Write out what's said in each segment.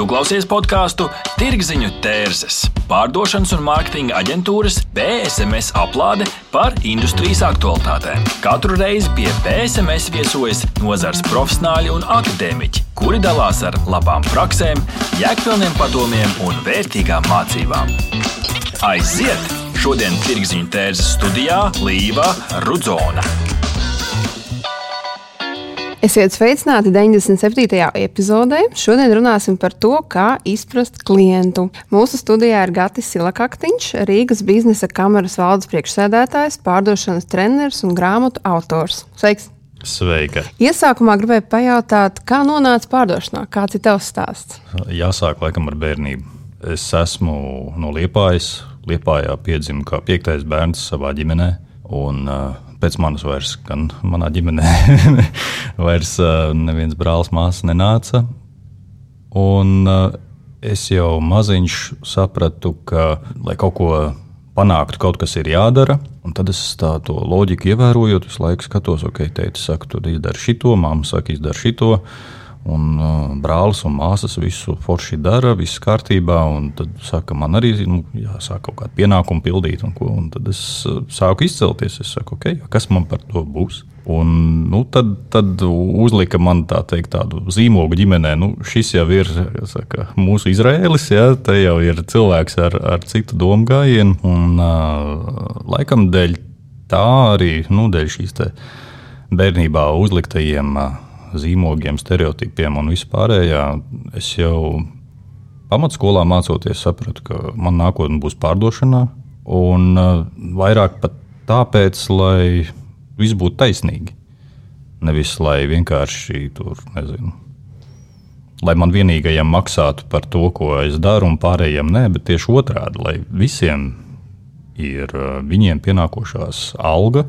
Tu klausies podkāstu Tirziņu tērzes, pārdošanas un mārketinga aģentūras PSMS aplāde par industrijas aktualitātēm. Katru reizi pie PSMS viesojas nozars profesionāļi un akadēmiķi, kuri dalās ar labām praksēm, jēgpilniem padomiem un vērtīgām mācībām. Aiziet! Šodien Tirziņu tērzes studijā Līva Rudzona. Esiet sveicināti 97. epizodē. Šodien runāsim par to, kā izprast klientu. Mūsu studijā ir Gatis Silakaktiņš, Rīgas biznesa kameras valdes priekšsēdētājs, pārdošanas treneris un grāmatu autors. Sveiks! Sveika! Iesākumā gribēju pajautāt, kā nonāca pārdošanā, kāds ir tavs stāsts? Jāsāk laikam ar bērnību. Es esmu no Liepājas. Liepājā piedzimu kā piektais bērns savā ģimenē. Un, uh, pēc manis vairs, gan manā ģimenē, vairs neviens brālis, māsas nenāca. Un es jau maziņš sapratu, ka, lai kaut ko panāktu, kaut kas ir jādara. Un tad es tādu loģiku ievērojot, visu laiku skatos, ok, teikt, saka, tu izdari šito, mamma saka, izdari šito. Un uh, brālis un māsas visu forši dara, viss kārtībā. Tad saka, man arī nu, jāsāk kaut kādu pienākumu pildīt. Un, ko, un tad es uh, sāku izcelties. Es saku, okay, kas man par to būs? Un, nu, tad, tad uzlika man tā teikt, tādu zīmogu ģimenē. Nu, šis jau ir saka, mūsu Izraēlis, ja, te jau ir cilvēks ar, ar citu domu gājienu. Un, uh, laikam dēļ tā arī nu, dēļ šīs bērnībā uzliktajiem. Uh, zīmogiem, stereotipiem un vispārējā. Es jau pamatskolā mācoties, sapratu, ka man nākotnē būs pārdošanā. Un uh, vairāk pat tāpēc, lai viss būtu taisnīgi. Nevis lai vienkārši tur, nezinu, lai man vienīgajam maksātu par to, ko es daru, un pārējiem nē, bet tieši otrādi, lai visiem ir uh, viņiem pienākošās alga,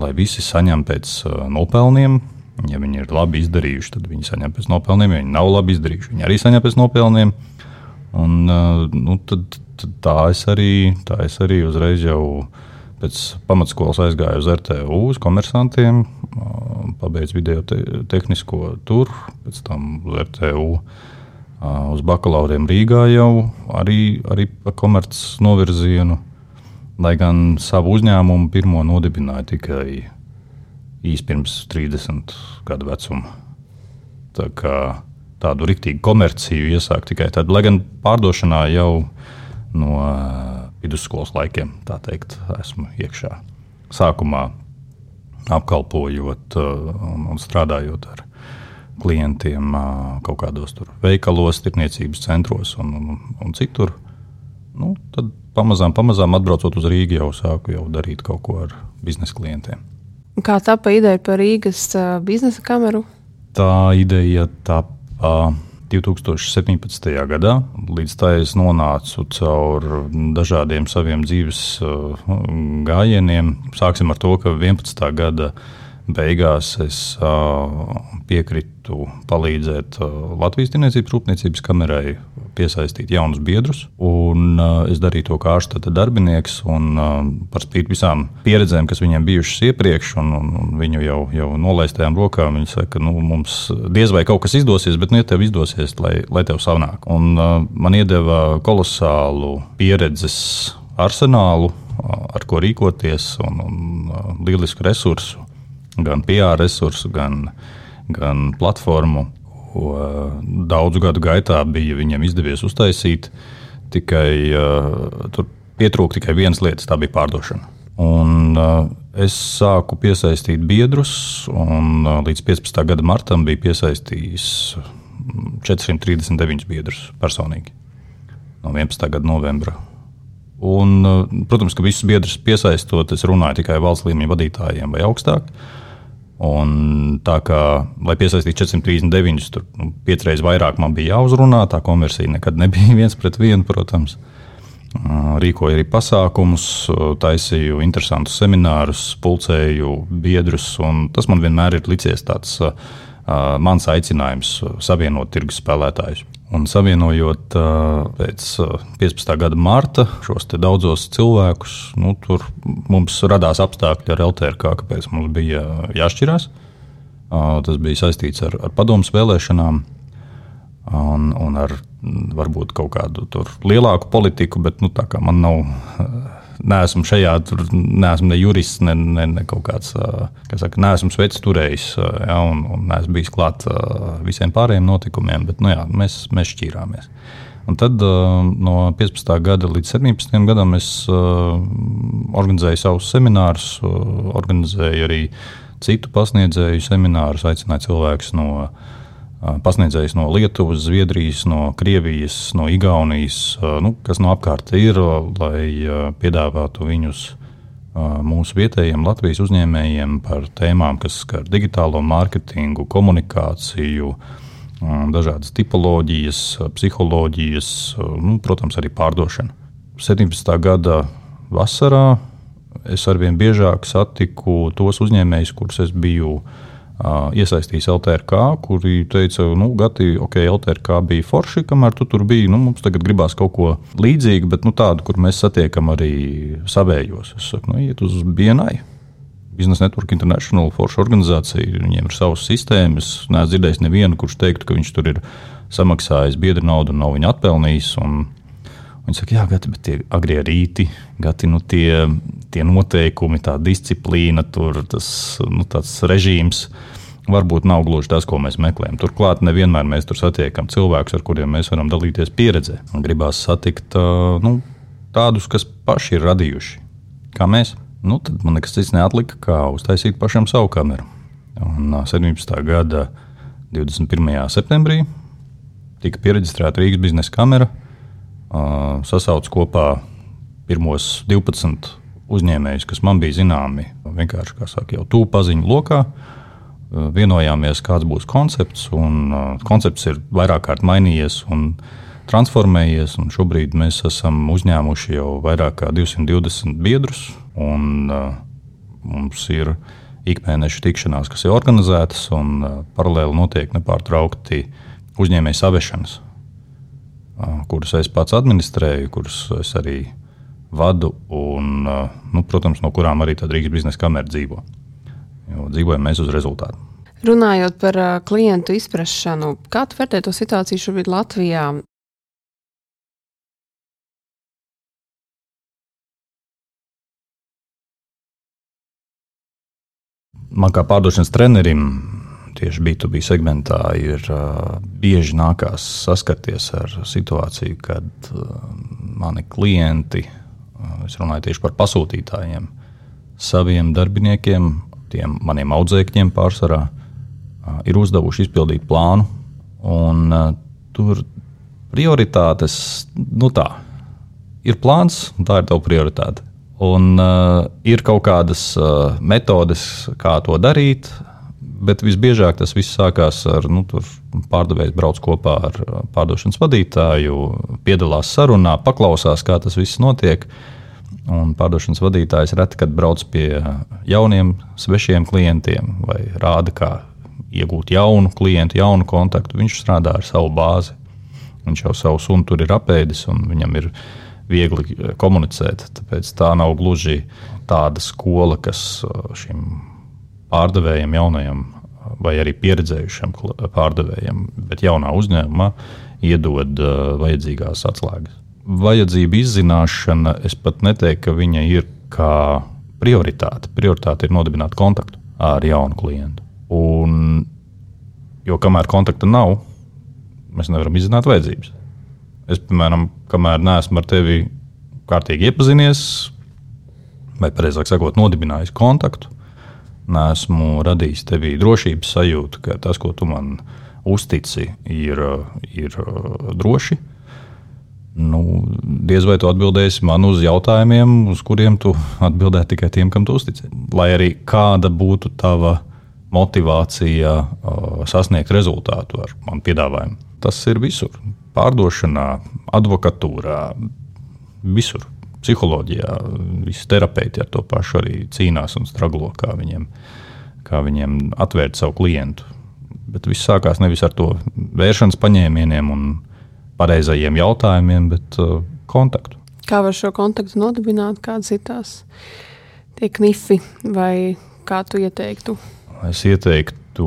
lai visi saņem pēc uh, nopelniem, Ja viņi ir labi izdarījuši, tad viņi saņem pēc nopelniem. Ja viņi nav labi izdarījuši, viņi arī saņem pēc nopelniem. Un, nu, tad, tad tā, es arī, tā es arī uzreiz jau pēc pamatskolas aizgāju uz RTU, uz komersantiem, pabeidzu video te, tehnisko tur, pēc tam uz RTU. Uz bakalauriem Rīgā jau arī, arī pa komerces novirzienu, lai gan savu uzņēmumu pirmo nodibināju tikai īsi pirms 30 gadu vecuma. Tā kā tādu rīktīgu komerciju iesākt tikai tad, lai gan pārdošanā jau no vidusskolas laikiem, tā teikt, esmu iekšā. Sākumā apkalpojot un, un strādājot ar klientiem kaut kādos veikalos, tirniecības centros un, un, un citur. Nu, tad pamazām, pamazām atbraucot uz Rīgā, jau sāku jau darīt kaut ko ar biznesa klientiem. Kā tapa ideja par Rīgas biznesa kameru? Tā ideja tapa 2017. gadā. Līdz tai es nonācu caur dažādiem saviem dzīves gājieniem. Sāksim ar to, ka 11. gada beigās es piekritu palīdzēt Latvijas Tirniecības Rūpniecības kamerai piesaistīt jaunus biedrus. Un, es darīju to kā ārštata darbinieks, un par spīti visām pieredzēm, kas viņiem bijušas iepriekš, un, un, un viņu jau, jau nolaistajām rokām, viņi saka, ka nu, mums diez vai kaut kas izdosies, bet nu, ja tev izdosies, lai, lai tev sanāk. Un, man iedeva kolosālu pieredzes arsenālu, ar ko rīkoties, un, un lielisku resursu, gan PR resursu, gan, gan platformu ko daudzu gadu gaitā bija viņiem izdevies uztaisīt. Tikai uh, tur pietrūka tikai vienas lietas, tā bija pārdošana. Un, uh, es sāku piesaistīt biedrus, un uh, līdz 15. gada martam bija piesaistījis 439 biedrus personīgi no 11. gada novembra. Un, uh, protams, ka visus biedrus piesaistot, es runāju tikai valsts līmeņa vadītājiem vai augstāk. Un tā kā, lai piesaistītu 439, tur nu, piecreiz vairāk man bija jāuzrunā. Tā konversija nekad nebija viens pret vienu, protams. Rīkoju arī pasākumus, taisīju interesantus seminārus, pulcēju biedrus. Tas man vienmēr ir licies tāds uh, mans aicinājums savienot tirgus spēlētājus. Un savienojot pēc 15. gada marta šos daudzos cilvēkus, nu, tur mums radās apstākļi ar LTRK, kāpēc mums bija jāšķirās. Tas bija saistīts ar, ar padomus vēlēšanām. un, un ar varbūt kaut kādu lielāku politiku, bet nu, tā kā man nav. Neesmu šajā, tur neesmu ne jurists, ne, ne, ne kaut kāds, kā saka, neesmu sveicis turējis, ja, un, un neesmu bijis klāt visiem pārējiem notikumiem, bet nu, jā, mēs, mēs šķīrāmies. Un tad no 15. gada līdz 17. gadam es organizēju savus seminārus, organizēju arī citu pasniedzēju seminārus, aicināju cilvēkus no pasniedzējs no Lietuvas, Zviedrijas, no Krievijas, no Igaunijas, nu, kas no apkārt ir, lai piedāvātu viņus mūsu vietējiem Latvijas uzņēmējiem par tēmām, kas skar digitālo mārketingu, komunikāciju, dažādas tipoloģijas, psiholoģijas, nu, protams, arī pārdošanu. 17. gada vasarā es arvien biežāk satiku tos uzņēmējus, kurus es biju uh, iesaistījis LTRK, kuri teica, nu, Gati, ok, LTRK bija forši, kamēr tu tur biji. Nu, mums tagad gribās kaut ko līdzīgu, bet nu, tādu, kur mēs satiekam arī savējos. Es saku, nu, iet uz BNI. Business Network International forša organizācija, viņiem ir savas sistēmas. Neesmu dzirdējis nevienu, kurš teiktu, ka viņš tur ir samaksājis biedru naudu un nav viņa atpelnījis. Un, Viņi saka, jā, gati, bet tie agrie rīti, gati, nu, tie, tie noteikumi, tā disciplīna, tur, tas nu, režīms. Varbūt nav gluži tas, ko mēs meklējam. Turklāt, nevienmēr mēs tur satiekam cilvēkus, ar kuriem mēs varam dalīties pieredzē. Gribās satikt nu, tādus, kas paši ir radījuši, kā mēs. Nu, tad man nekas cits neatlika, kā uztaisīt pašam savu kameru. Un 17. gada 21. septembrī tika pieregistrēta Rīgas biznesa kamera sasauc kopā pirmos 12 uzņēmējus, kas man bija zināmi, vienkārši kā saka, jau tuvu paziņu lokā. Vienojāmies, kāds būs koncepts, un koncepts ir vairāk kārt mainījies un transformējies. Un šobrīd mēs esam uzņēmuši jau vairāk kā 220 biedrus, un mums ir ikmēneša tikšanās, kas ir organizētas, un paralēli notiek nepārtraukti uzņēmēju savešanas kurus es pats administrēju, kurus es arī vadu, un, nu, protams, no kurām arī Rīgas biznesa kamera dzīvo. Jo dzīvojam mēs uz rezultātu. Runājot par klientu izpratšanu, kā tu vērtē to situāciju šobrīd Latvijā? Man kā pārdošanas trenerim tieši B2B segmentā ir uh, bieži nākās saskarties ar situāciju, kad uh, mani klienti, uh, es runāju tieši par pasūtītājiem, saviem darbiniekiem, tiem maniem audzēkņiem pārsvarā, uh, ir uzdevuši izpildīt plānu. Un, uh, tur prioritātes, nu tā, ir plāns, un tā ir tava prioritāte. Un uh, ir kaut kādas uh, metodes, kā to darīt, bet visbiežāk tas viss sākās ar nu, pārdevējs brauc kopā ar pārdošanas vadītāju, piedalās sarunā, paklausās, kā tas viss notiek. Un pārdošanas vadītājs reti kad brauc pie jauniem, svešiem klientiem vai rāda, kā iegūt jaunu klientu, jaunu kontaktu. Viņš strādā ar savu bāzi. Viņš jau savu sunu tur ir apēdis un viņam ir viegli komunicēt. Tāpēc tā nav gluži tāda skola, kas šim pārdevējiem, jaunajam vai arī pieredzējušam pārdevējam, bet jaunā uzņēmumā iedod uh, vajadzīgās atslēgas. Vajadzība izzināšana, es pat neteiktu, ka viņa ir kā prioritāte. Prioritāte ir nodibināt kontaktu ar jaunu klientu. Un, jo kamēr kontakta nav, mēs nevaram izzināt vajadzības. Es, piemēram, kamēr neesmu ar tevi kārtīgi iepazinies, vai precīzāk sakot, nodibinājis kontaktu, nesmu radījis tevī drošības sajūtu, ka tas, ko tu man uztici, ir, ir uh, droši. Nu, diez vai tu atbildēsi man uz jautājumiem, uz kuriem tu atbildēji tikai tiem, kam tu uztici. Lai arī kāda būtu tava motivācija uh, sasniegt rezultātu ar manu piedāvājumu. Tas ir visur. Pārdošanā, advokatūrā, visur psiholoģijā visi terapeiti ar to pašu arī cīnās un straglo, kā viņiem, kā viņiem atvērt savu klientu. Bet viss sākās nevis ar to vēršanas paņēmieniem un pareizajiem jautājumiem, bet uh, kontaktu. Kā var šo kontaktu nodibināt, kādas ir tās tie knifi, vai kā tu ieteiktu? Es ieteiktu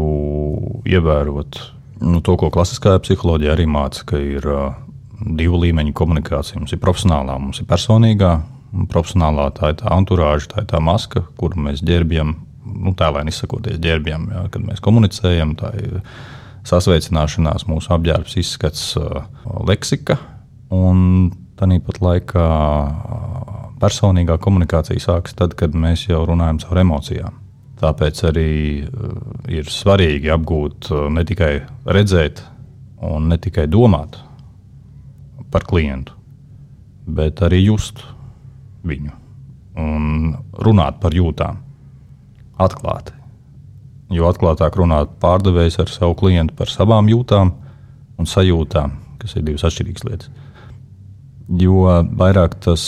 ievērot nu, to, ko klasiskajā psiholoģijā arī māca, ka ir uh, divu līmeņu komunikācija. Mums ir profesionālā, mums ir personīgā. Profesionālā tā ir tā anturāža, tā ir tā maska, kuru mēs ģērbjam, nu, tēlēni izsakoties, ģērbjam, jā, kad mēs komunicējam. Tā ir sasveicināšanās, mūsu apģērbs, izskats, leksika. Un tāpat laikā personīgā komunikācija sākas tad, kad mēs jau runājam caur emocijām. Tāpēc arī ir svarīgi apgūt ne tikai redzēt, un ne tikai domāt par klientu, bet arī just viņu un runāt par jūtām atklāti. Jo atklātāk runāt pārdevējs ar savu klientu par savām jūtām un sajūtām, kas ir divas atšķirīgas lietas. Jo vairāk tas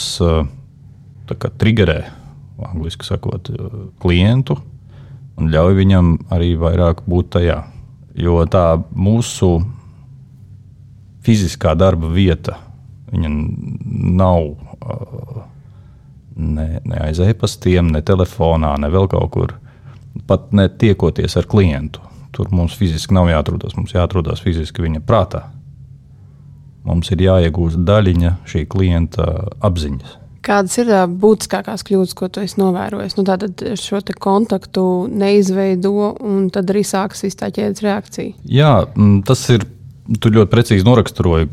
triggerē, angļuiski sakot, klientu un ļauj viņam arī vairāk būt tajā. Jo tā mūsu fiziskā darba vieta. Viņa nav uh, ne, ne aiz e-pastiem, ne telefonā, ne vēl kaut kur. Pat ne tiekoties ar klientu. Tur mums fiziski nav jāatrodas. Mums jāatrodas fiziski viņa prātā. Mums ir jāiegūst daļiņa šī klienta apziņas. Kādas ir būtiskākās kļūdas, ko tu esi novērojis? Nu, tātad šo kontaktu neizveido, un tad arī sākas tā ķēdes reakcija. Jā, tas ir tu ļoti precīzi noraksturoji.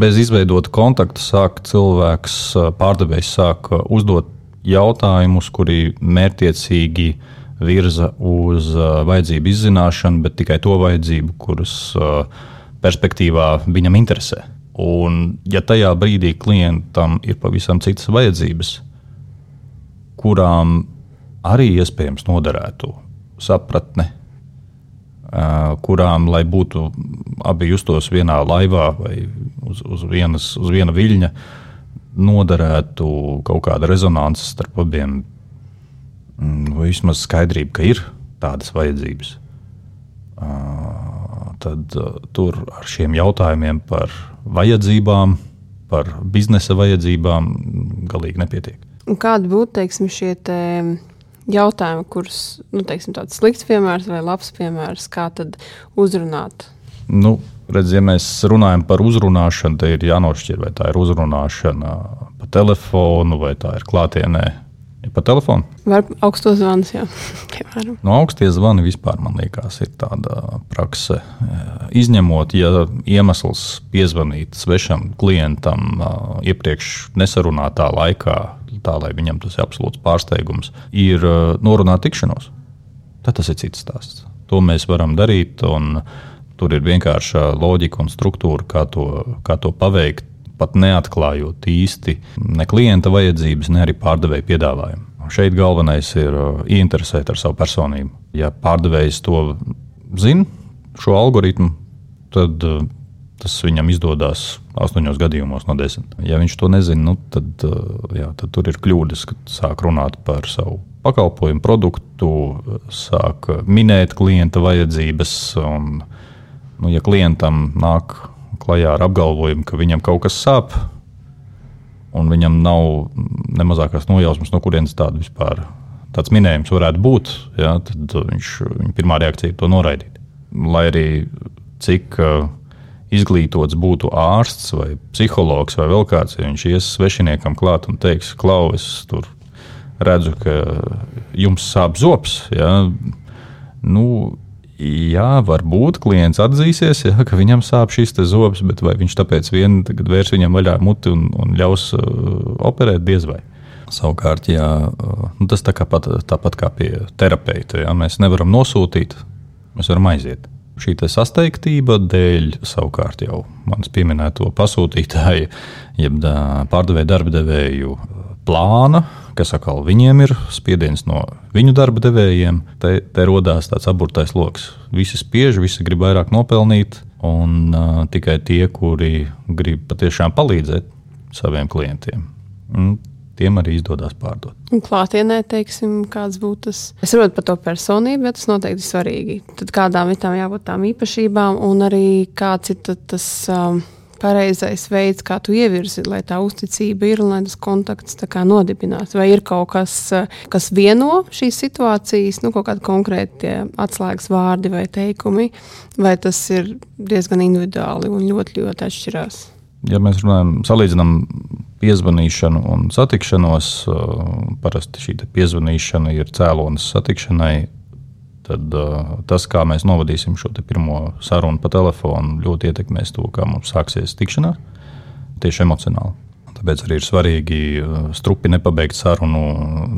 Bez izveidota kontakta sāk cilvēks, pārdevējs sāk uzdot jautājumus, kuri mērķiecīgi virza uz vajadzību izzināšanu, bet tikai to vajadzību, kuras perspektīvā viņam interesē. Un, ja tajā brīdī klientam ir pavisam citas vajadzības, kurām arī iespējams noderētu sapratne, kurām, lai būtu abi justos vienā laivā vai uz, uz, vienas, uz viena viļņa, noderētu kaut kāda rezonance starp abiem, mm, vai vismaz skaidrība, ka ir tādas vajadzības. Tad tur ar šiem jautājumiem par vajadzībām, par biznesa vajadzībām galīgi nepietiek. Kādi būtu teiksim, šie te jautājumi, kurus, nu, teiksim, tāds slikts piemērs vai labs piemērs, kā tad uzrunāt? Nu, redz, ja mēs runājam par uzrunāšanu, tad ir jānošķir, vai tā ir uzrunāšana pa telefonu vai tā ir klātienē. Ja pa telefonu? Var augstos zvanus, jā. No augstie zvani vispār, man liekas, ir tāda prakse. Izņemot, ja iemesls piezvanīt svešam klientam iepriekš nesarunātā laikā, tā lai viņam tas ir absolūts pārsteigums, ir uh, norunāt tikšanos. Tad tas ir cits stāsts. To mēs varam darīt, un tur ir vienkārša loģika un struktūra, kā to, kā to paveikt, pat neatklājot īsti ne klienta vajadzības, ne arī pārdevēja piedāvājumu. Šeit galvenais ir uh, ieinteresēt ar savu personību. Ja pārdevējs to zina, šo algoritmu, tad uh, tas viņam izdodas astoņos gadījumos no desmit. Ja viņš to nezina, nu, tad, uh, jā, tad tur ir kļūdas, kad sāk runāt par savu pakalpojumu, produktu, sāk minēt klienta vajadzības. Un, nu, ja klientam nāk klajā ar apgalvojumu, ka viņam kaut kas sāp, un viņam nav ne mazākās nojausmas, no kurienes tāda vispār tāds minējums varētu būt, jā, tad viņš, viņa pirmā reakcija ir to noraidīt. Lai arī cik uh, izglītots būtu ārsts vai psihologs vai vēl kāds, ja viņš ies svešiniekam klāt un teiks, klau, es tur redzu, ka jums sāp zops. Ja? Nu, jā, varbūt klients atzīsies, ja, ka viņam sāp šis zobs, bet vai viņš tāpēc vien vērs viņam vaļā muti un, un ļaus uh, operēt, diez vai. Savukārt, jā, uh, nu, tas tā kā pat, tāpat kā pie terapeita. Ja, mēs nevaram nosūtīt, mēs varam aiziet. Šī sasteigtība dēļ savukārt jau manas pieminēto pasūtītāju, jeb pārdevēju darba devēju plāna, kas atkal viņiem ir spiediens no viņu darba devējiem. Te, te radās tāds aburtais lokus. Visi spiež, visi grib vairāk nopelnīt, un uh, tikai tie, kuri grib patiešām palīdzēt saviem klientiem. Un tiem arī izdodas pārdot. Un klātienē, teiksim, kāds būtu tas. Es saprotu par to personību, bet tas noteikti svarīgi. Tad kādām ir tām jābūt tām īpašībām, un arī kāds ir tas um, pareizais veids, kā tu ievirzi, lai tā uzticība ir un lai tas kontakts nodibinās? Vai ir kaut kas, kas vieno šīs situācijas, nu, kaut kādi konkrēti atslēgas vārdi vai teikumi, vai tas ir diezgan individuāli un ļoti, ļoti atšķirās? Ja mēs runājam, salīdzinām piezvanīšanu un satikšanos, parasti šī piezvanīšana ir cēlonis satikšanai tad uh, tas, kā mēs novadīsim šo pirmo sarunu pa telefonu, ļoti ietekmēs to, kā mums sāksies tikšanās tieši emocionāli. Tāpēc arī ir svarīgi strupi nepabeigt sarunu,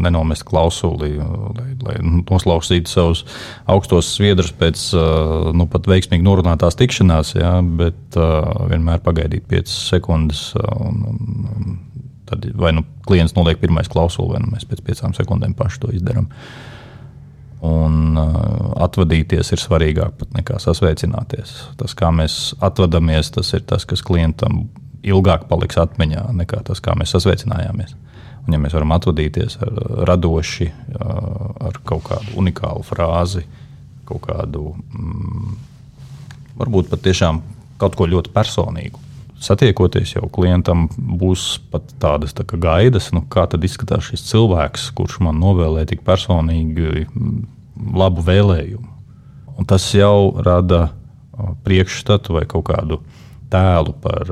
nenomest klausuli, lai, lai noslausītu savus augstos sviedrus pēc nu, pat veiksmīgi norunātās tikšanās, jā, bet uh, vienmēr pagaidīt 5 sekundes. Un, un, tad vai nu klients noliek pirmais klausuli, vai nu mēs pēc 5 sekundēm paši to izdarām. Uh, Un uh, atvadīties ir svarīgāk pat nekā sasveicināties. Tas, kā mēs atvadāmies, tas ir tas, kas klientam ilgāk paliks atmiņā nekā tas, kā mēs sasveicinājāmies. Un, ja mēs varam atvadīties ar radoši, uh, ar kaut kādu unikālu frāzi, kaut kādu, mm, varbūt pat tiešām kaut ko ļoti personīgu. Satiekoties jau klientam, būs pat tādas tā gaidas, nu, kā izskatās šis cilvēks, kurš man novēlē tik personīgi labu vēlējumu. Un tas jau rada priekšstatu vai kaut kādu tēlu par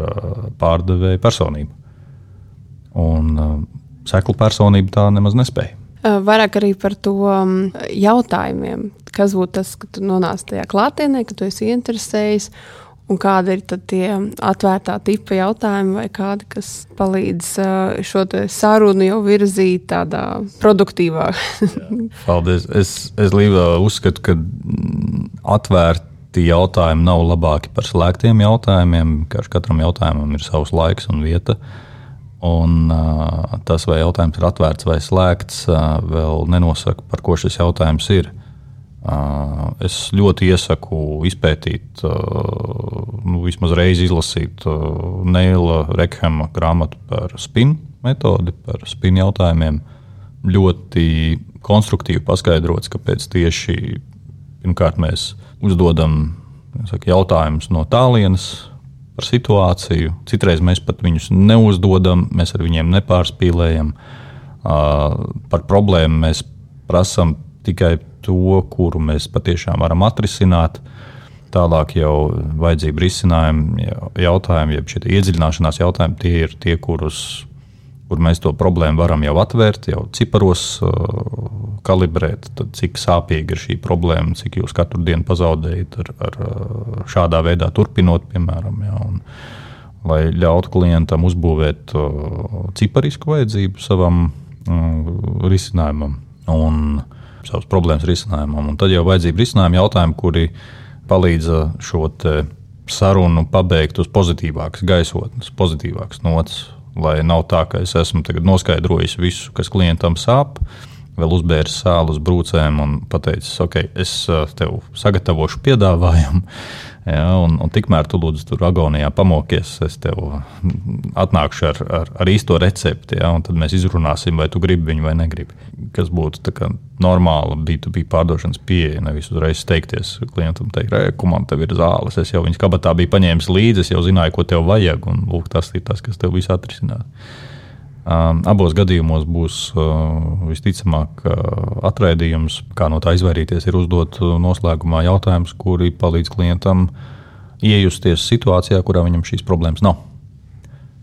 pārdevēju personību. Un seklu personība tā nemaz nespēja. Vairāk arī par to jautājumiem, kas būtu tas, ka tu nonāc tajā klātienē, ka tu esi interesējies Un kādi ir tie atvērtā tipa jautājumi, vai kādi, kas palīdz šo sarunu jau virzīt tādā produktīvā? Paldies. Es, es Līvā uzskatu, ka atvērti jautājumi nav labāki par slēgtiem jautājumiem. Katram jautājumam ir savs laiks un vieta. Un, uh, tas, vai jautājums ir atvērts vai slēgts, uh, vēl nenosaka, par ko šis jautājums ir. Es ļoti iesaku izpētīt, nu, vismaz reizi izlasīt Neila Rekhema grāmatu par spinu metodi, par spinu jautājumiem. Ļoti konstruktīvi paskaidrots, kāpēc tieši pirmkārt mēs uzdodam saka, jautājumus no tālienes par situāciju. Citreiz mēs pat viņus neuzdodam, mēs ar viņiem nepārspīlējam. Par problēmu mēs prasām tikai to, kuru mēs patiešām varam atrisināt. Tālāk jau vajadzība risinājumi, jautājumi, jeb šie iedziļināšanās jautājumi, tie ir tie, kurus, kur mēs to problēmu varam jau atvērt, jau ciparos uh, kalibrēt, tad cik sāpīga ir šī problēma, cik jūs katru dienu pazaudējat ar, ar uh, šādā veidā turpinot, piemēram. Ja, un, lai ļautu klientam uzbūvēt uh, ciparisku vajadzību savam uh, risinājumam. Un, uh, savas problēmas risinājumam. Un tad jau vajadzība risinājuma jautājumi, kuri palīdz šo sarunu pabeigt uz pozitīvākas gaisotnes, pozitīvākas nots. Lai nav tā, ka es esmu noskaidrojis visu, kas klientam sāp, vēl uzbēris sāli uz brūcēm un pateicis, ok, es uh, tev sagatavošu piedāvājumu Ja, un, un tikmēr tu lūdzu tur agonijā pamokies, es tev atnākšu ar, ar, ar īsto recepti, ja, un tad mēs izrunāsim, vai tu gribi viņu vai negribi. Kas būtu normāla B2B pārdošanas pieeja. Nevis uzreiz steigties klientam, teikt, re, ka man te ir zāles. Es jau viņas kabatā biju paņēmis līdzi, es jau zināju, ko tev vajag, un lūk, tas ir tas, kas tev visu atrisinās. Um, abos gadījumos būs uh, visticamāk uh, atraidījums, kā no tā izvairīties, ir uzdot uh, noslēgumā jautājumus, kuri palīdz klientam iejusties situācijā, kurā viņam šīs problēmas nav.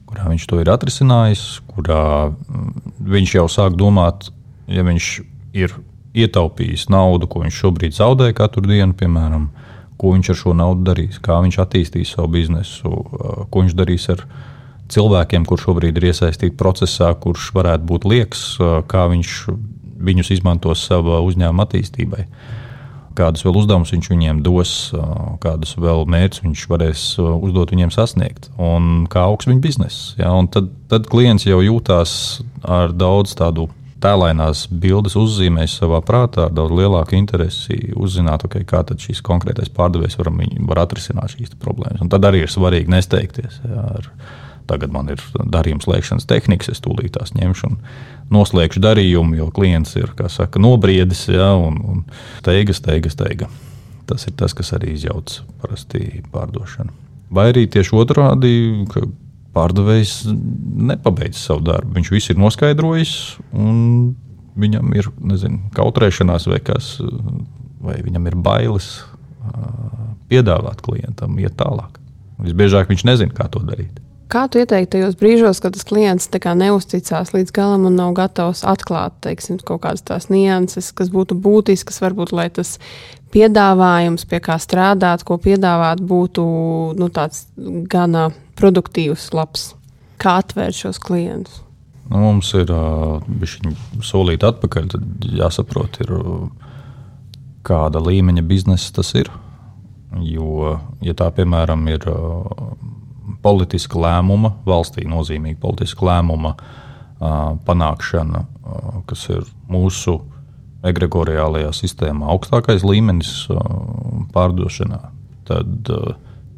Kurā viņš to ir atrisinājis, kurā mm, viņš jau sāk domāt, ja viņš ir ietaupījis naudu, ko viņš šobrīd zaudē katru dienu, piemēram, ko viņš ar šo naudu darīs, kā viņš attīstīs savu biznesu, ko viņš darīs ar viņu cilvēkiem, kurš šobrīd ir iesaistīti procesā, kurš varētu būt liekas, kā viņš viņus izmantos savā uzņēmuma attīstībai. Kādus vēl uzdevumus viņš viņiem dos, kādus vēl mērķus viņš varēs uzdot viņiem sasniegt, un kā augs viņa biznesa. Ja? Tad, tad klients jau jūtās ar daudz tādu tēlainās bildes uzzīmēs savā prātā, ar daudz lielāku interesi uzzināt, okay, kā šis konkrētais pārdevējs var, var atrisināt šīs problēmas. Un tad arī ir svarīgi nesteigties. Ja, ar, Tagad man ir darījuma slēgšanas tehnikas, es tūlīt tās ņemšu un noslēgšu darījumu, jo klients ir saka, nobriedis ja, un, un teiga, teiga, teiga. Tas ir tas, kas arī izjauc parasti pārdošanu. Vai arī tieši otrādi, ka pārdevējs nepabeidz savu darbu. Viņš visu ir noskaidrojis, un viņam ir nezinu, kautrēšanās vai kas, vai viņam ir bailes piedāvāt klientam, iet tālāk. Visbiežāk viņš nezina, kā to darīt. Kā tu ieteiktu tajos brīžos, kad tas klients neusticās līdz galam un nav gatavs atklāt teiksim, kaut kādas tās nianses, kas būtu būtiskas, varbūt lai tas piedāvājums, pie kā strādāt, ko piedāvāt, būtu nu, gana produktīvs, labs. Kā atvērt šos klientus? Nu, mums ir uh, solīti atpakaļ. Tad jāsaprot, ir, kāda līmeņa biznesa tas ir. Jo, ja tā piemēram ir uh, politiska lēmuma, valstī nozīmīga politiska lēmuma panākšana, kas ir mūsu egregoriālajā sistēmā augstākais līmenis pārdošanā, tad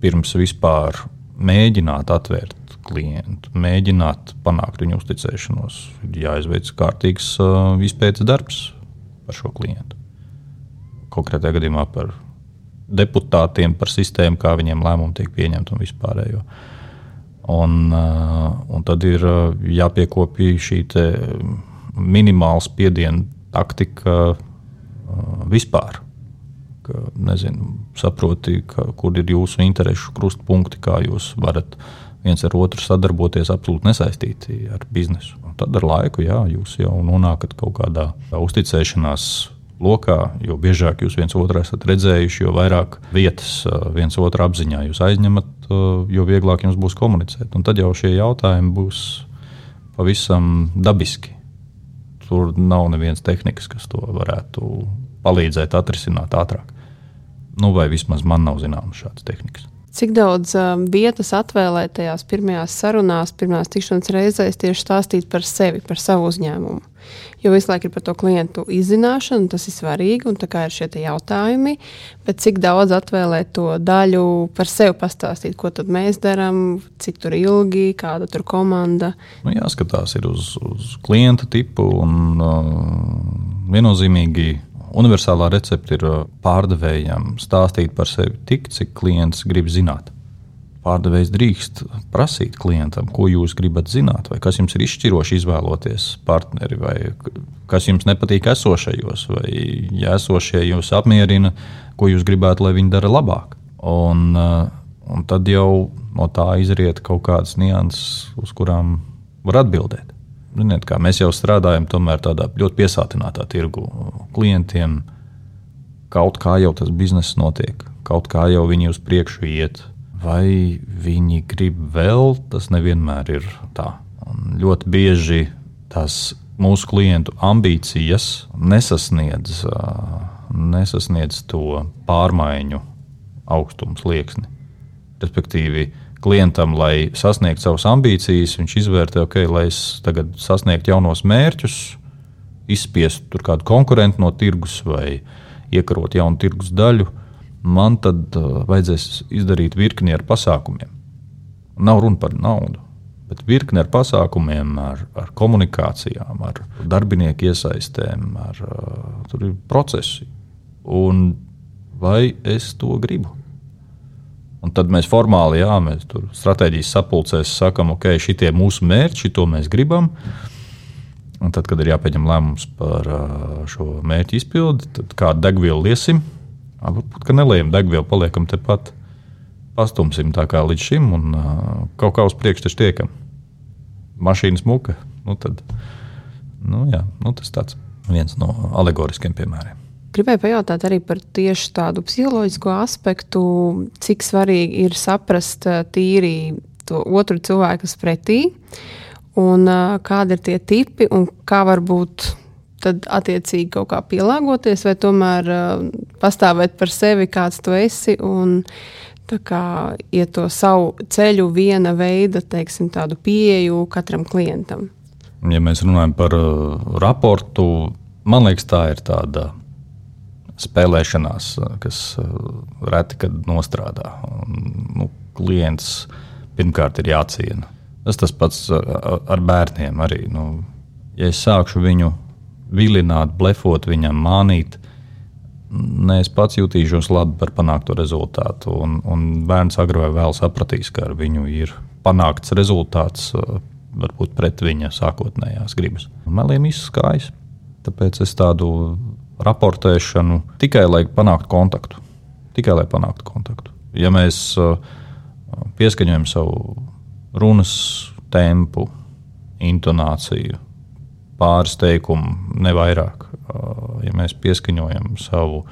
pirms vispār mēģināt atvērt klientu, mēģināt panākt viņu uzticēšanos, ir jāizveic kārtīgs izpētes darbs par šo klientu. Konkrētajā gadījumā par deputātiem, par sistēmu, kā viņiem lēmumi tiek pieņemti un vispārējo. Un, uh, un tad ir uh, jāpiekopja šī minimāla spiediena taktika uh, vispār. Ka, nezinu, saproti, ka, kur ir jūsu interesu krustpunkti, kā jūs varat viens ar otru sadarboties, absolūti nesaistīti ar biznesu. Un tad ar laiku jā, jūs jau nonākat kaut kādā uzticēšanās lokā, jo biežāk jūs viens otru esat redzējuši, jo vairāk vietas viens otru apziņā jūs aizņemat, jo vieglāk jums būs komunicēt. Un tad jau šie jautājumi būs pavisam dabiski. Tur nav nevienas tehnikas, kas to varētu palīdzēt atrisināt ātrāk. Nu, vai vismaz man nav zināmas šādas tehnikas. Cik daudz um, vietas atvēlēt tajās pirmajās sarunās, pirmās tikšanās reizēs tieši stāstīt par sevi, par savu uzņēmumu? Jo visu laiku ir par to klientu izzināšanu, tas ir svarīgi, un tā kā ir šie jautājumi, bet cik daudz atvēlēt to daļu par sevi pastāstīt, ko tad mēs darām, cik tur ilgi, kāda tur komanda. Nu, jāskatās uz, uz klienta tipu un uh, viennozīmīgi universālā recepte ir uh, pārdevējam stāstīt par sevi tik, cik klients grib zināt. Pārdevējs drīkst prasīt klientam, ko jūs gribat zināt, vai kas jums ir izšķiroši izvēloties partneri, vai kas jums nepatīk esošajos, vai ja esošie jūs apmierina, ko jūs gribētu, lai viņi dara labāk. Un, uh, un tad jau no tā izriet kaut kādas nianses, uz kurām var atbildēt. Ziniet, mēs jau strādājam tādā ļoti piesātinātā tirgu. Klientiem kaut kā jau tas bizness notiek, kaut kā jau viņi uz priekšu iet. Vai viņi grib vēl, tas nevienmēr ir tā. Un ļoti bieži tās mūsu klientu ambīcijas nesasniedz, nesasniedz to pārmaiņu augstumu slieksni. Respektīvi, klientam, lai sasniegtu savas ambīcijas, viņš izvērtē, ok, lai es tagad sasniegtu jaunos mērķus, izspiestu kādu konkurentu no tirgus vai iekarot jaunu tirgus daļu, man tad uh, vajadzēs izdarīt virkni ar pasākumiem. Nav runa par naudu, bet virkni ar pasākumiem, ar, ar komunikācijām, ar darbinieku iesaistēm, ar uh, procesu. Un vai es to gribu? Un tad mēs formāli, jā, mēs tur stratēģijas sapulcēs sakām, ok, šitie mūsu mērķi, to mēs gribam. Un tad, kad ir jāpieņem lēmums par šo mērķu izpildi, tad kādu degvielu liesim. Varbūt, ka neliekam degvielu, paliekam tepat, pastumsim tā kā līdz šim un kaut kā uz priekšu taču tiekam. Mašīnas muka. Nu tad, nu jā, nu tas tāds viens no alegoriskiem piemēriem. Gribēju pajautāt arī par tieši tādu psiholoģisko aspektu, cik svarīgi ir saprast eh, tīri to otru cilvēku, pretī, un uh, kādi ir tie tipi, un kā varbūt tad attiecīgi kaut kā pielāgoties, vai tomēr uh, pastāvēt par sevi, kāds tu esi, un kā, iet to savu ceļu, viena veida, teiksim, tādu pieeju katram klientam. Ja mēs runājam par raportu, man liekas, tā ir tāda spēlēšanās, kas uh, reti kad nostrādā. Un, nu, klients pirmkārt ir jāciena. Tas tas pats ar bērniem arī. Nu, ja es sākšu viņu vilināt, blefot viņam, mānīt, ne es pats jutīšos labi par panākto rezultātu. Un, un bērns agrāk vai vēlāk sapratīs, ka ar viņu ir panākts rezultāts, varbūt pret viņa sākotnējās gribas. Meliem izskājas. Tāpēc es tādu raportēšanu tikai lai panāktu kontaktu. Tikai lai panāktu kontaktu. Ja mēs pieskaņojam savu runas tempu, intonāciju, pāris teikumu, ne vairāk. Ja mēs pieskaņojam savu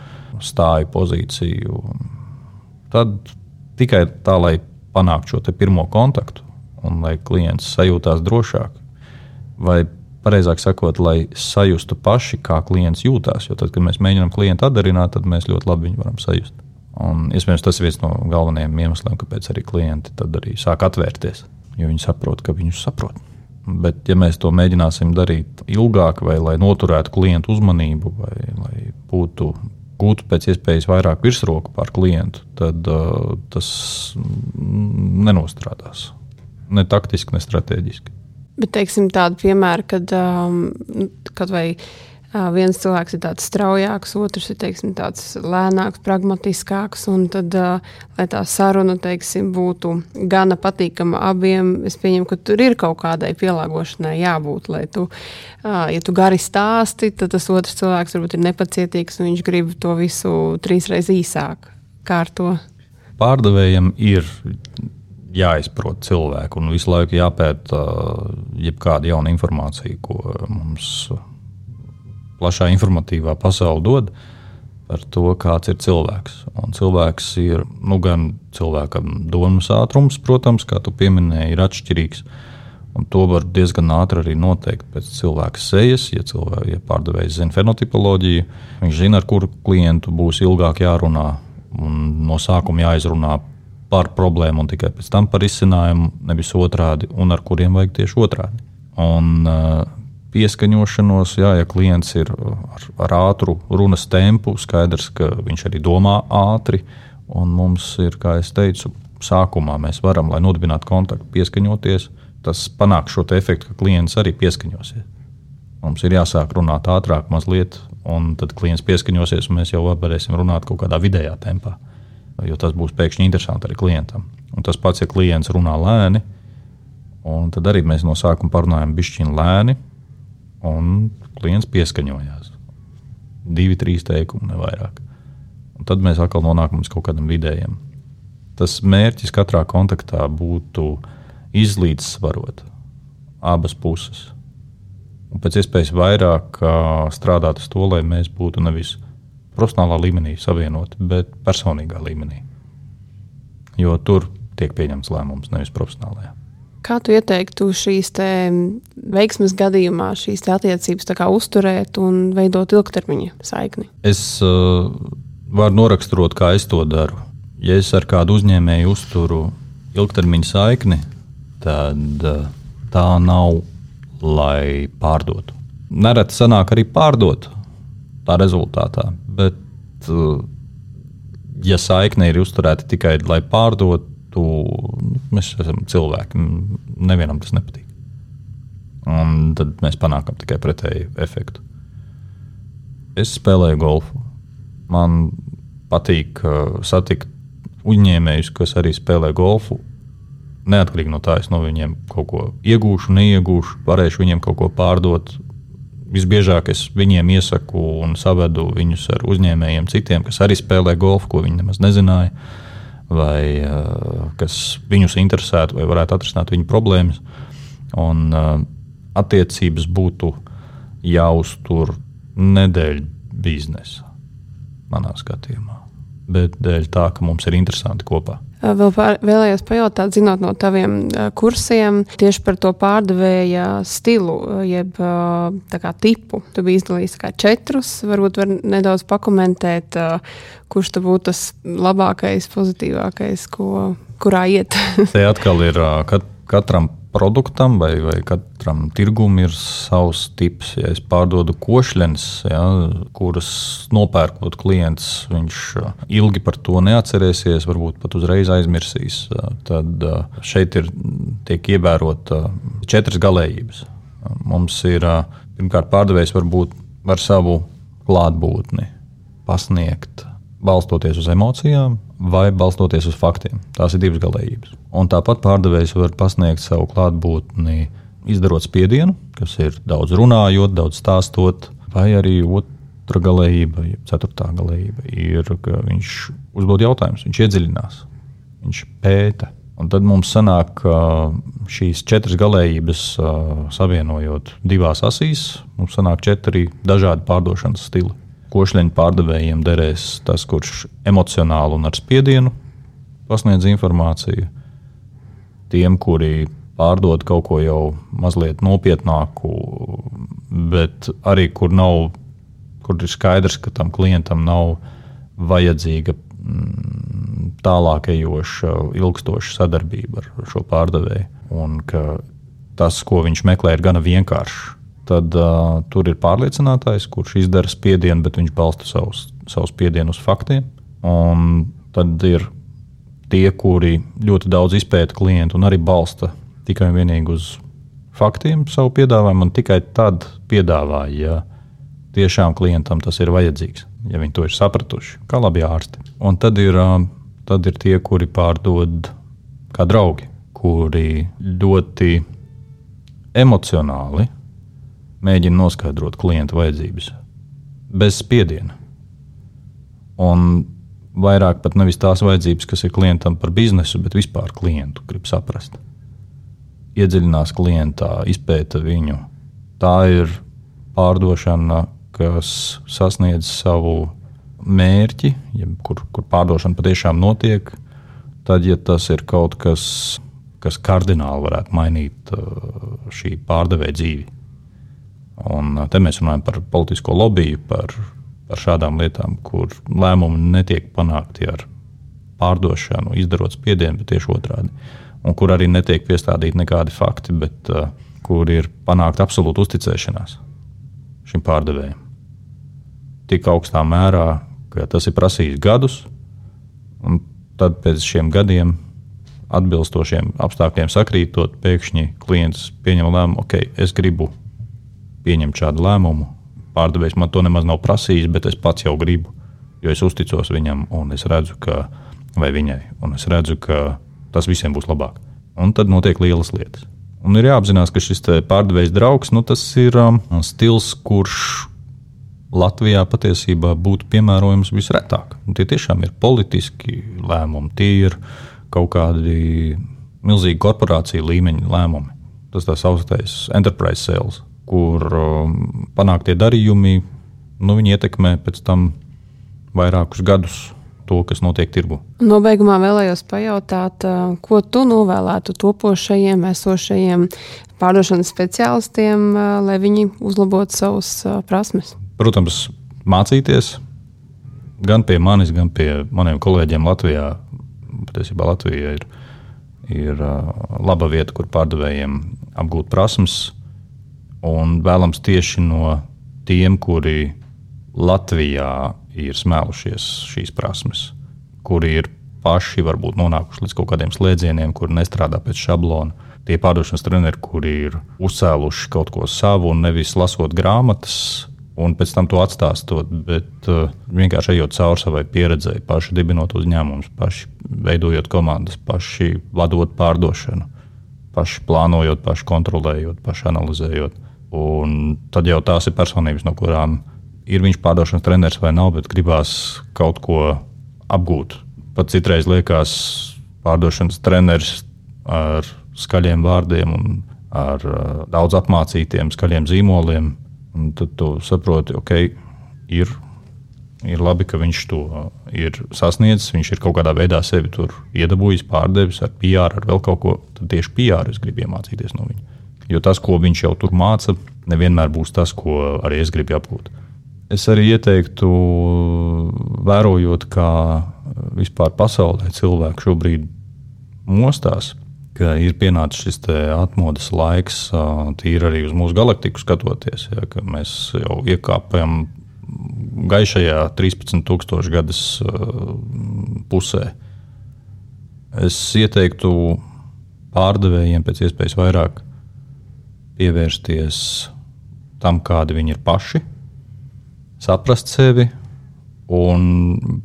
stāju pozīciju, tad tikai tā, lai panāktu šo pirmo kontaktu un lai klients sajūtās drošāk. Vai pareizāk sakot, lai sajustu paši, kā klients jūtas. Jo tad, kad mēs mēģinām klientu atdarināt, tad mēs ļoti labi viņu varam sajust. Un, iespējams, tas ir viens no galvenajiem iemesliem, kāpēc arī klienti arī sāk atvērties. Jo viņi saprot, ka viņus saprot. Bet, ja mēs to mēģināsim darīt ilgāk, vai lai noturētu klientu uzmanību, vai lai būtu gūtu pēc iespējas vairāk virsroku pār klientu, tad uh, tas nenostrādās. Ne taktiski, ne strateģiski. Bet, teiksim, tādu piemēru, kad um, kaut vai viens cilvēks ir tāds straujāks, otrs ir teiksim, tāds lēnāks, pragmatiskāks. Tad, lai tā saruna teiksim, būtu gana patīkama abiem, es pieņemu, ka tur ir kaut kādai pielāgošanai jābūt. Lai tu, ja tu gari stāsti, tad tas otrs cilvēks varbūt ir nepacietīgs un viņš grib to visu trīsreiz īsāk kārtot. Pārdevējiem ir jāizprot cilvēku un visu laiku jāpēta jebkāda jauna informācija, ko mums plašā informatīvā pasaule dod par to, kāds ir cilvēks. Un cilvēks ir nu, gan cilvēkam domas ātrums, protams, kā tu pieminēji, ir atšķirīgs. Un to var diezgan ātri arī noteikt pēc cilvēka sejas. Ja, cilvēki, ja pārdevējs zina fenotipoloģiju, viņš zina, ar kuru klientu būs ilgāk jārunā un no sākuma jāizrunā par problēmu un tikai pēc tam par izcinājumu, nevis otrādi, un ar kuriem vajag tieši otrādi. Un, uh, pieskaņošanos. Jā, ja klients ir ar, ar ātru runas tempu, skaidrs, ka viņš arī domā ātri. Mums ir, kā jau teicu, sākumā mēs varam, lai nodibinātu kontaktu, pieskaņoties. Tas panāk šo efektu, ka klients arī pieskaņosies. Mums ir jāsāk runāt ātrāk, mazliet, un tad klients pieskaņosies, un mēs jau varēsim runāt kaut kādā vidējā tempā. Jo tas būs pēkšņi interesanti arī klientam. Un tas pats, ja klients runā lēni, tad arī mēs no sākuma parunājam bišķiņu lēni, un klients pieskaņojās. Divi, trīs teikumi, ne vairāk. Un tad mēs atkal nonākam līdz kaut kādam vidējam. Tas mērķis katrā kontaktā būtu izlīdzsvarot abas puses. Un pēc iespējas vairāk strādāt uz to, lai mēs būtu nevis profesionālā līmenī savienoti, bet personīgā līmenī. Jo tur tiek pieņemts lēmums, nevis profesionālajā. Kā tu ieteiktu šīs veiksmes gadījumā, šīs attiecības uzturēt un veidot ilgtermiņa saikni? Es uh, varu noraksturot, kā es to daru. Ja es ar kādu uzņēmēju uzturu ilgtermiņa saikni, tad uh, tā nav, lai pārdotu. Nereti sanāk arī pārdot tā rezultātā, bet, uh, ja saikne ir uzturēta tikai lai pārdotu, tu, mēs esam cilvēki, nevienam tas nepatīk. Un tad mēs panākam tikai pretēju efektu. Es spēlēju golfu. Man patīk uh, satikt uzņēmējus, kas arī spēlē golfu. Neatkarīgi no tā, es no viņiem kaut ko iegūšu, neiegūšu, varēšu viņiem kaut ko pārdot. Visbiežāk es viņiem iesaku un savedu viņus ar uzņēmējiem, citiem, kas arī spēlē golfu, ko viņi nemaz nezināja. Vai uh, kas viņus interesētu, vai varētu atrisināt viņu problēmas. Un uh, attiecības būtu jāuztur nedēļu biznesa, manā skatījumā, bet dēļ tā, ka mums ir interesanti kopā. Vēl pār, vēlējos pajautāt, zinot no taviem kursiem, tieši par to pārdevēja stilu, jeb kā, tipu. Tu biji izdalījis četrus. Varbūt var nedaudz pakomentēt, kurš būtu tas labākais, pozitīvākais, ko, kurā iet. Te atkal ir kat, katram produktam vai, vai katram tirgum ir savs tips. Ja es pārdodu košļus, ja, kuras nopērkot klients, viņš uh, ilgi par to neatcerēsies, varbūt pat uzreiz aizmirsīs. Uh, tad uh, šeit ir tiek ievērota četras galējības. Mums ir pirmkārt pārdevējs varbūt ar savu klātbūtni. pasniegt balstoties uz emocijām vai balstoties uz faktiem. Tās ir divas galējības. Un tāpat pārdevējs var pasniegt savu klātbūtni, izdarot spiedienu, kas ir daudz runājot, daudz stāstot, vai arī otra galējība, jeb ceturtā galējība, ir, ka viņš uzdod jautājumus, viņš iedziļinās, viņš pēta. Un tad mums sanāk, ka šīs četras galējības savienojot divās asīs, mums sanāk četri dažādi pārdošanas stili. Košļiņu pārdevējiem derēs tas, kurš emocionāli un ar spiedienu pasniedz informāciju. Tiem, kuri pārdod kaut ko jau mazliet nopietnāku, bet arī kur nav, kur ir skaidrs, ka tam klientam nav vajadzīga mm, tālākajoša, ilgstoša sadarbība ar šo pārdevēju. Un ka tas, ko viņš meklē, ir gana vienkāršs tad uh, tur ir pārliecinātājs, kurš izdara spiedienu, bet viņš balsta savus, savus spiedienu uz faktiem. Un tad ir tie, kuri ļoti daudz izpēta klientu un arī balsta tikai un vienīgi uz faktiem savu piedāvājumu, un tikai tad piedāvāja, ja tiešām klientam tas ir vajadzīgs, ja viņi to ir sapratuši, kā labi ārsti. Un tad ir, tad ir tie, kuri pārdod kā draugi, kuri ļoti emocionāli mēģina noskaidrot klienta vajadzības bez spiediena. Un vairāk pat nevis tās vajadzības, kas ir klientam par biznesu, bet vispār klientu grib saprast. Iedziļinās klientā, izpēta viņu. Tā ir pārdošana, kas sasniedz savu mērķi, ja kur, kur pārdošana patiešām notiek. Tad, ja tas ir kaut kas, kas kardināli varētu mainīt uh, šī pārdevēja dzīvi, Un te mēs runājam par politisko lobiju, par, par šādām lietām, kur lēmumi netiek panākti ar pārdošanu, izdarot spiedienu, bet tieši otrādi. Un kur arī netiek piestādīti nekādi fakti, bet uh, kur ir panākta absolūta uzticēšanās šim pārdevējam. Tik augstā mērā, ka tas ir prasījis gadus, un tad pēc šiem gadiem, atbilstošiem apstākļiem sakrītot, pēkšņi klients pieņem lēmumu, ok, es gribu pieņemt šādu lēmumu. Pārdevējs man to nemaz nav prasījis, bet es pats jau gribu, jo es uzticos viņam un es redzu, ka, vai viņai, un es redzu, ka tas visiem būs labāk. Un tad notiek lielas lietas. Un ir jāapzinās, ka šis pārdevējs draugs, nu, ir um, stils, kurš Latvijā patiesībā būtu piemērojams visretāk. Un tie tiešām ir politiski lēmumi, tie ir kaut kādi milzīgi korporāciju līmeņa lēmumi. Tas tā saucamais enterprise sales kur panāktie darījumi nu, ietekmē pēc tam vairākus gadus to, kas notiek tirgu. Nobeigumā vēlējos pajautāt, ko tu novēlētu topošajiem, esošajiem pārdošanas speciālistiem, uh, lai viņi uzlabotu savus prasmes? Protams, mācīties gan pie manis, gan pie maniem kolēģiem Latvijā. Patiesībā Latvija ir, ir laba vieta, kur pārdevējiem apgūt prasmes, un vēlams tieši no tiem, kuri Latvijā ir smēlušies šīs prasmes, kuri ir paši varbūt nonākuši līdz kaut kādiem slēdzieniem, kur nestrādā pēc šablona. Tie pārdošanas treneri, kuri ir uzcēluši kaut ko savu un nevis lasot grāmatas, un pēc tam to atstāstot, bet uh, vienkārši ejot cauri savai pieredzei, paši dibinot uzņēmumus, paši veidojot komandas, paši vadot pārdošanu, paši plānojot, paši kontrolējot, paši analizējot. Un tad jau tās ir personības, no kurām ir viņš pārdošanas treneris vai nav, bet gribās kaut ko apgūt. Pat citreiz liekas, pārdošanas treneris ar skaļiem vārdiem un ar uh, daudz apmācītiem, skaļiem zīmoliem. Un tad tu saproti, ok, ir, ir labi, ka viņš to ir sasniedzis. Viņš ir kaut kādā veidā sevi tur iedabūjis, pārdevis ar PR, ar vēl kaut ko. Tad tieši PR es gribu iemācīties no viņa. Jo tas, ko viņš jau tur māca, nevienmēr būs tas, ko arī es gribu apgūt. Es arī ieteiktu, vērojot, kā vispār pasaulē cilvēki šobrīd mostās, ka ir pienācis šis atmodas laiks, tīri arī uz mūsu galaktiku skatoties, ja, ka mēs jau iekāpjam gaišajā 13,000 gadus pusē. Es ieteiktu pārdevējiem pēc iespējas vairāk pievērsties tam, kādi viņi ir paši, saprast sevi, un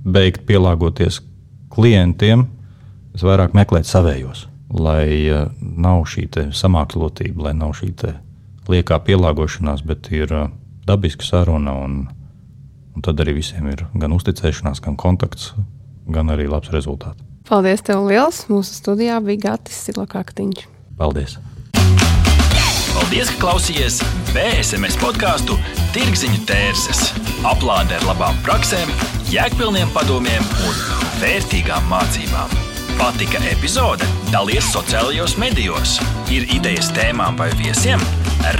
beigt pielāgoties klientiem, es vairāk meklētu savējos, lai uh, nav šī samāklotība, lai nav šī liekā pielāgošanās, bet ir uh, dabiska saruna. Un, un tad arī visiem ir gan uzticēšanās, gan kontakts, gan arī labs rezultāts. Paldies, tev liels! Mūsu studijā bija Gatis Silakaktiņš. Paldies! Paldies, ka klausījāties BSMS podkāstu Tirziņu tērses. Aplāde ar labām praktiskām, jēgpilniem padomiem un vērtīgām mācībām. Patika epizode? Dalies sociālajos medijos. Ir idejas tēmām vai viesiem?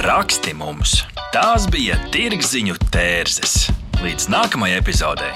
Raksti mums! Tās bija Tirziņu tērzes. Līdz nākamajai epizodei!